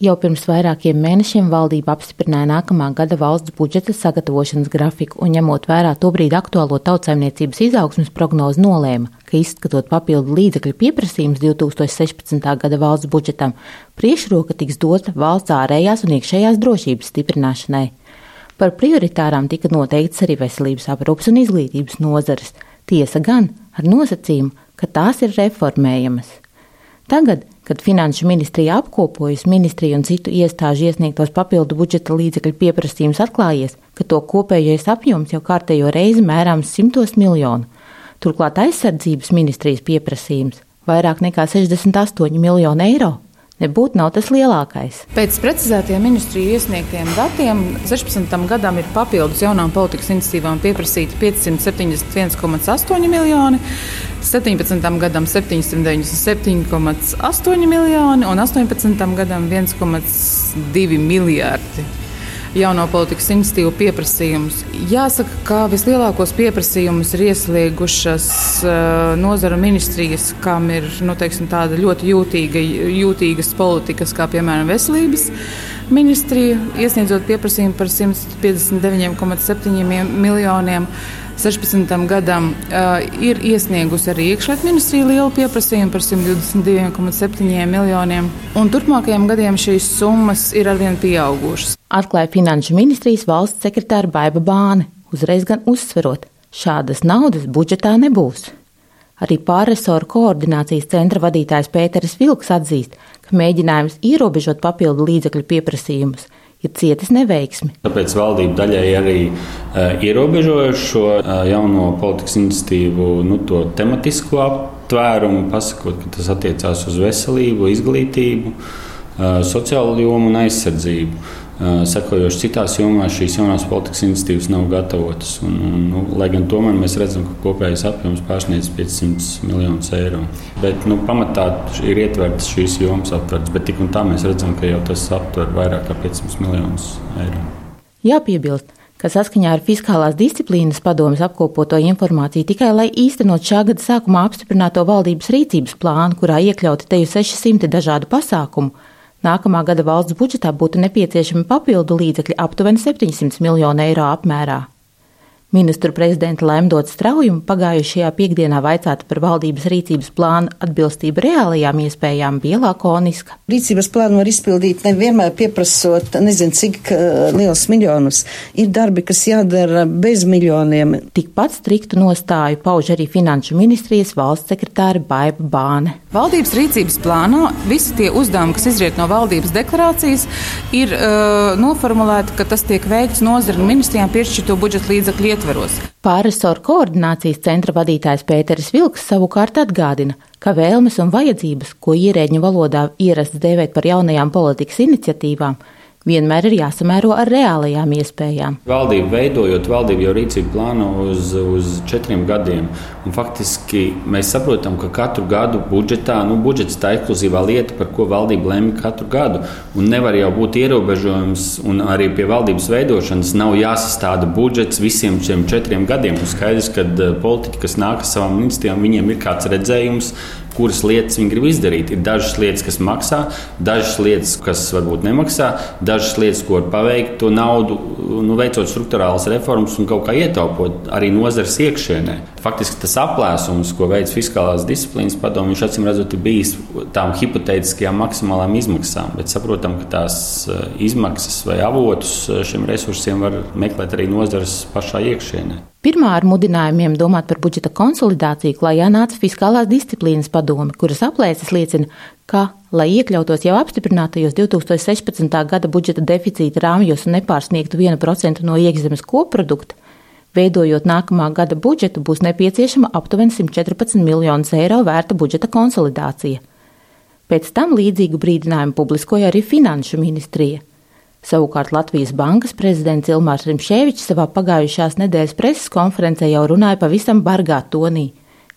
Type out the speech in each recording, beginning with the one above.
Jau pirms vairākiem mēnešiem valdība apstiprināja nākamā gada valsts budžeta sagatavošanas grafiku un ņemot vērā tobrīd aktuālo tautsaimniecības izaugsmas prognozi nolēma, ka izskatot papildu līdzekļu pieprasījums 2016. gada valsts budžetam, priekšroka tiks dota valsts ārējās un iekšējās drošības stiprināšanai. Par prioritārām tika noteikts arī veselības aprūpas un izglītības nozares, tiesa gan ar nosacījumu, ka tās ir reformējamas. Tagad, kad Finanšu ministrija apkopojas ministriju un citu iestāžu iesniegtos papildu budžeta līdzekļu pieprasījums, atklājies, ka to kopējais apjoms jau kārtējo reizi mērāms simtos miljonu. Turklāt aizsardzības ministrijas pieprasījums vairāk nekā 68 miljonu eiro nebūtu nav tas lielākais. Pēc precizētiem ministriju iesniegtiem datiem 16. gadam ir papildus jaunām politikas iniciatīvām pieprasīti 571,8 miljoni, 17. gadam 797,8 miljoni un 18. gadam 1,2 miljardi jauno politikas institīvu pieprasījumus. Jāsaka, ka vislielākos pieprasījumus ir ieslēgušas uh, nozara ministrijas, kam ir nu, teiksim, ļoti jūtīga, jūtīgas politikas, kā piemēram veselības ministrija, iesniedzot pieprasījumu par 159,7 miljoniem. 16. gadam uh, ir iesniegusi arī iekšlietu ministrija lielu pieprasījumu par 122,7 miljoniem, un turpmākajiem gadiem šīs summas ir arvien pieaugušas. Atklāja Finanšu ministrijas valsts sekretāra Baiba Bāne, uzreiz gan uzsverot, šādas naudas budžetā nebūs. Arī pārresoru koordinācijas centra vadītājs Pēteris Vilks atzīst, ka mēģinājums ierobežot papildu līdzekļu pieprasījumus ir cietis neveiksmi. Tāpēc valdība daļai arī uh, ierobežoja šo uh, jauno politikas iniciatīvu nu, tematisko aptvērumu, pasakot, ka tas attiecās uz veselību, izglītību, uh, sociālo jomu un aizsardzību. Sekojoši citās jomās šīs jaunās politikas iniciatīvas nav gatavotas. Un, un, nu, lai gan tomēr mēs redzam, ka kopējais apjoms pārsniedz 500 miljonus eiro. Bet nu, pamatā ir ietverts šīs jomas aptverts, bet tik un tā mēs redzam, ka jau tas aptver vairāk kā 500 miljonus eiro. Jāpiebilst, ka saskaņā ar Fiskālās disciplīnas padomus apkopoto informāciju tikai lai īstenot šā gada sākumā apstiprināto valdības rīcības plānu, kurā iekļauti te jau 600 dažādu pasākumu, Nākamā gada valsts budžetā būtu nepieciešami papildu līdzekļi aptuveni 700 miljonu eiro apmērā. Ministru prezidenta Lemdots Straujumu pagājušajā piekdienā vaicāta par valdības rīcības plānu atbilstību reālajām iespējām bija lakoniska. Rīcības plānu var izpildīt nevienmēr pieprasot, nezinu, cik liels miljonus. Ir darbi, kas jādara bez miljoniem. Tikpat striktu nostāju pauž arī Finanšu ministrijas valsts sekretāra Baiba Bāne. Valdības rīcības plānā visi tie uzdevumi, kas izriet no valdības deklarācijas, ir uh, noformulēti, ka tas tiek veikts nozara ministrijām piešķirto budžeta līdzekļu ietveros. Pārresoru koordinācijas centra vadītājs Pēteris Vilks savukārt atgādina, ka vēlmes un vajadzības, ko ierēģņu valodā ierasts dēvēt par jaunajām politikas iniciatīvām, vienmēr ir jāsamēro ar reālajām iespējām. Valdība veidojot, valdība jau rīcību plāno uz, uz četriem gadiem. Un faktiski mēs saprotam, ka katru gadu budžetā, nu, budžets tā ekskluzīvā lieta, par ko valdība lemj katru gadu. Un nevar jau būt ierobežojums, un arī pie valdības veidošanas nav jāsastāda budžets visiem šiem četriem gadiem. Un skaidrs, ka eh, politiķi, kas nāk ar savām iniciatīvām, viņiem ir kāds redzējums, kuras lietas viņi grib izdarīt. Ir dažas lietas, kas maksā, dažas lietas, kas varbūt nemaksā, dažas lietas, ko var paveikt to naudu, nu, veicot struktūrālas reformas un kaut kā ietaupot arī nozares iekšienē. Faktiski tas aplēsums, ko veids fiskālās disciplīnas padomu, viņš acīm redzot, ir bijis tām hipotētiskajām maksimālām izmaksām. Bet saprotam, ka tās eh, izmaksas vai avotus eh, šiem resursiem var meklēt arī nozares pašā iekšienē. Pirmā ar mudinājumiem domāt par budžeta konsolidāciju klajā nāca Fiskālās disciplīnas padome, kuras aplēses liecina, ka, lai iekļautos jau apstiprinātajos 2016. gada budžeta deficīta rāmjos un nepārsniegtu 1% no iekšzemes koprodukta, veidojot nākamā gada budžetu, būs nepieciešama aptuveni 114 miljonus eiro vērta budžeta konsolidācija. Pēc tam līdzīgu brīdinājumu publiskoja arī Finanšu ministrija. Savukārt Latvijas Bankas prezidents Ilmārs Rimšēvičs savā pagājušās nedēļas preses konferencē jau runāja pavisam bargā tonī.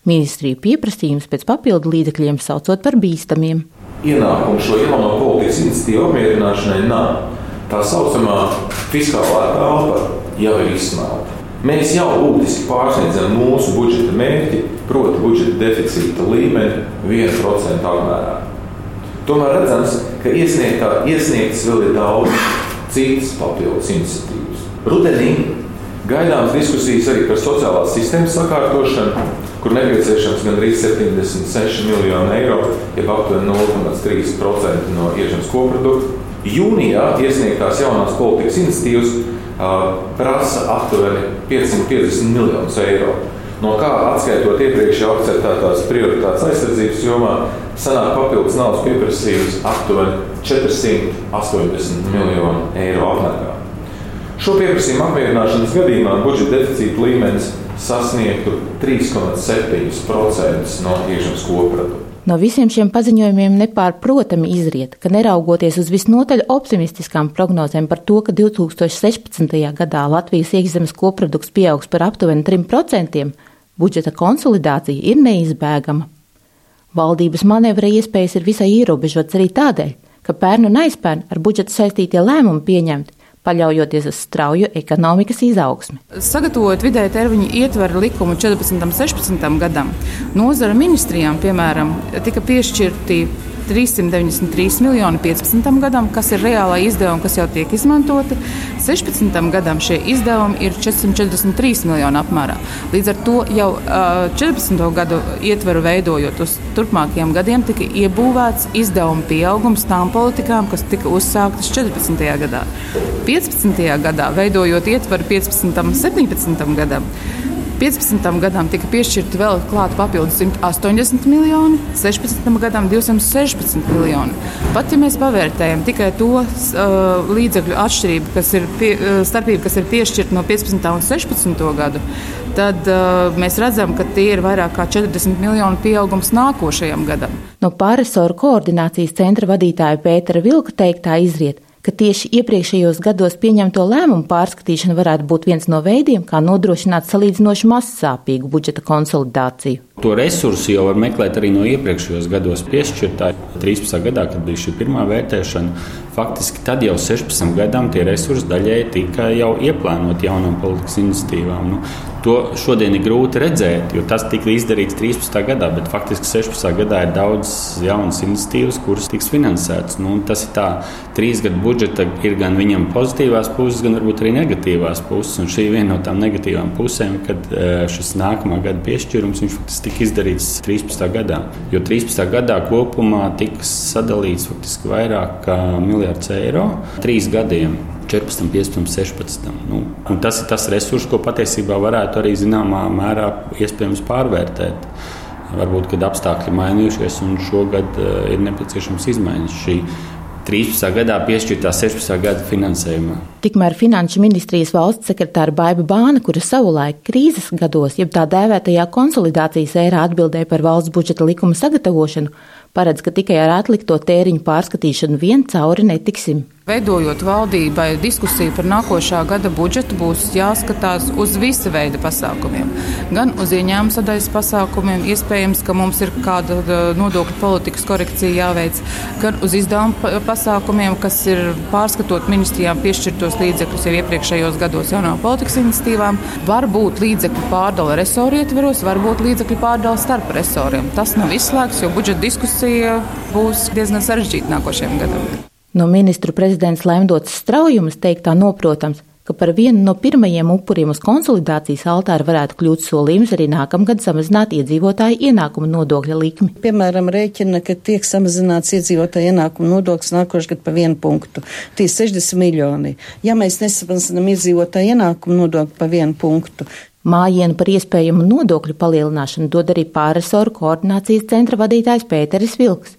Ministriju pieprasījums pēc papildu līdzekļiem saucot par bīstamiem. Ienākumu šo jauno politikas iniciatīvu apmierināšanai nav. Tā saucamā fiskālā telpa jau ir izsmelta. Mēs jau būtiski pārsniedzam mūsu budžeta mērķi, proti, budžeta deficīta līmeni 1% apmērā. Tomēr redzams, ka iesniegtas vēl ir daudz citas papildus iniciatīvas. Rudenī gaidāmas diskusijas arī par sociālās sistēmas sakārtošanu, kur nepieciešams gandrīz 76 miljoni eiro, jeb aptuveni 0,3% no iekšzemes koprodukta. Jūnijā iesniegtās jaunās politikas iniciatīvas uh, prasa aptuveni 550 miljonus eiro. No kā atskaitot iepriekš jau akceptētās prioritātes aizsardzības jomā, sanāk papildus naudas pieprasījums aptuveni 480 miljonu eiro apmērā. Šo pieprasījumu apmierināšanas gadījumā budžeta deficīta līmenis sasniegtu 3,7% no iekšzemes koprodukta. No visiem šiem paziņojumiem nepārprotami izriet, ka neraugoties uz visnotaļ optimistiskām prognozēm par to, ka 2016. gadā Latvijas iekšzemes koprodukts pieaugs par aptuveni 3%, budžeta konsolidācija ir neizbēgama. Valdības manevra iespējas ir visai ierobežotas arī tādēļ, ka pērn un aizpērn ar budžetu saistītie lēmumi pieņemti paļaujoties uz strauju ekonomikas izaugsmi. Sagatavojot vidēja termiņa ietveru likumu 14. un 16. gadam, nozara ministrijām, piemēram, tika piešķirti 393 miljoni 15. gadam, kas ir reālā izdevuma, kas jau tiek izmantoti. 16. gadam šie izdevumi ir 443 miljoni apmērā. Līdz ar to jau 14. gadu ietveru veidojot uz turpmākajiem gadiem, tika iebūvēts izdevuma pieaugums tām politikām, kas tika uzsāktas 14. gadā. 15. gadā, veidojot ietveru 15. un 17. gadam, 15. gadam tika piešķirti vēl klāta papildus 180 miljoni, 16. gadam 216 miljoni. Pat ja mēs pavērtējam tikai to uh, līdzekļu atšķirību, kas ir, pie, uh, starpība, kas ir piešķirta no 15. un 16. gadu, tad uh, mēs redzam, ka tie ir vairāk kā 40 miljonu pieaugums nākošajam gadam. No pārresoru koordinācijas centra vadītāja Pētera Vilka teiktā izriet, ka tieši iepriekšējos gados pieņemto lēmumu pārskatīšana varētu būt viens no veidiem, kā nodrošināt salīdzinoši mazsāpīgu budžeta konsolidāciju. To resursu jau var meklēt arī no iepriekšējos gados piešķirtā. 13. gadā, kad bija šī pirmā vērtēšana, faktiski tad jau 16 gadam tie resursi daļēji tika jau ieplānoti jaunām politikas iniciatīvām. Nu, To šodien ir grūti redzēt, jo tas tika izdarīts 13. gadā, bet faktiski 16. gadā ir daudz jaunas iniciatīvas, kuras tiks finansētas. Nu, tas ir tā, trīs gadu budžeta ir gan viņam pozitīvās puses, gan varbūt arī negatīvās puses. Un šī ir viena no tām negatīvām pusēm, kad e, šis nākamā gada piešķīrums faktiski tika izdarīts 13. gadā. Jo 13. gadā kopumā tika sadalīts faktiski vairāk kā miljards eiro trīs gadiem. 14, 15, 16. Nu, tas ir tas resurs, ko patiesībā varētu arī zināmā mērā pārvērtēt. Varbūt, kad apstākļi mainījušies un šogad uh, ir nepieciešams izmaiņas šī 13. gadā piešķirtā 16. gada finansējumā. Tikmēr Finanšu ministrijas valsts sekretāra Baiba Bāna, kura savulaik krīzes gados, jeb tā dēvētajā konsolidācijas ērā atbildēja par valsts budžeta likuma sagatavošanu, paredz, ka tikai ar atlikto tēriņu pārskatīšanu vien cauri netiksim. Veidojot valdībai diskusiju par nākošā gada budžetu, būs jāskatās uz visa veida pasākumiem. Gan uz ieņēmuma sadaļas pasākumiem, iespējams, ka mums ir kāda nodokļu politikas korekcija jāveic, gan uz izdevuma pasākumiem, kas ir pārskatot ministrijām piešķirtos līdzekļus jau iepriekšējos gados jaunām politikas iniciatīvām. Varbūt līdzekļu pārdala resoru ietveros, varbūt līdzekļu pārdala starp resoriem. Tas nav izslēgts, jo budžeta diskusija būs diezgan sarežģīta nākošajam gadam. No ministru prezidents Lemdots Straujumas teiktā noprotams, ka par vienu no pirmajiem upuriem uz konsolidācijas altāra varētu kļūt solījums arī nākamgad samazināt iedzīvotāju ienākumu nodokļa likmi. Piemēram, rēķina, ka tiek samazināts iedzīvotāju ienākumu nodoklis nākošais gadu pa vienu punktu. Tie 60 miljoni. Ja mēs nesamazinām iedzīvotāju ienākumu nodokli pa vienu punktu, Mājienu par iespējamu nodokļu palielināšanu dod arī pārresoru koordinācijas centra vadītājs Pēteris Vilks.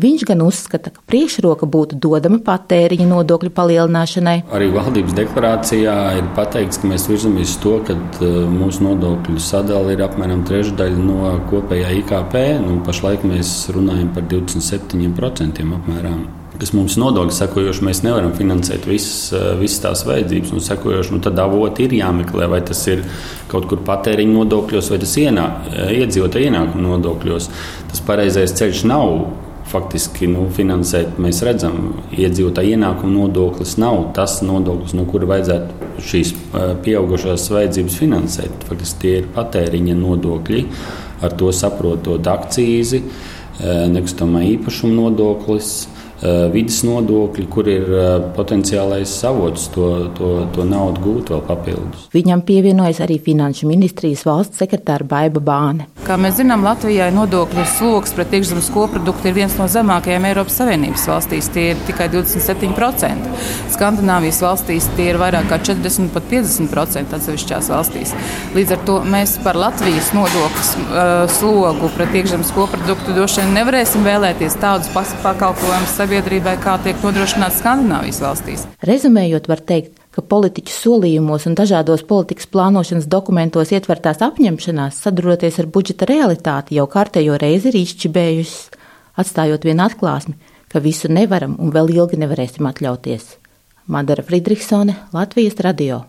Viņš gan uzskata, ka priekšroka būtu dodama patēriņa nodokļu palielināšanai. Arī valdības deklarācijā ir pateikts, ka mēs virzamies to, ka uh, mūsu nodokļu sadale ir apmēram trešdaļa no kopējā IKP. Nu, pašlaik mēs runājam par 27% apmēram kas mums ir nodokļu sekojoši, mēs nevaram finansēt visas, uh, visas tās vajadzības. Un sekojoši, nu, tad avoti ir jāmeklē, vai tas ir kaut kur patēriņa nodokļos, vai tas ienā, uh, iedzīvotāju ienākuma nodokļos. Tas pareizais ceļš nav faktiski nu, finansēt. Mēs redzam, iedzīvotāja ienākuma nodoklis nav tas nodoklis, no kura vajadzētu šīs pieaugušās vajadzības finansēt. Faktiski tie ir patēriņa nodokļi, ar to saprotot akcīzi. nekustamā īpašuma nodoklis. Vidas nodokļi, kur ir potenciālais avots to, to, to naudu gūt vēl papildus. Viņam pievienojas arī Finanšu ministrijas valsts sekretāra Baiba Bāne. Kā mēs zinām, Latvijai nodokļu sloks pret iekšzemes koproduktu ir viens no zemākajiem Eiropas Savienības valstīs. Tie ir tikai 27%. Skandināvijas valstīs tie ir vairāk kā 40 pat 50% atsevišķās valstīs. Līdz ar to mēs par Latvijas nodokļu uh, slogu pret iekšzemes koproduktu droši vien nevarēsim vēlēties tādus pakalpojumus sabiedrībai, kā tiek nodrošināts Skandināvijas valstīs. Rezumējot, var teikt, ka politiķu solījumos un dažādos politikas plānošanas dokumentos ietvertās apņemšanās saduroties ar budžeta realitāti jau kārtējo reizi ir izčibējušas, atstājot vienu atklāsmi, ka visu nevaram un vēl ilgi nevarēsim atļauties. Madara Friedrichsone, Latvijas radio.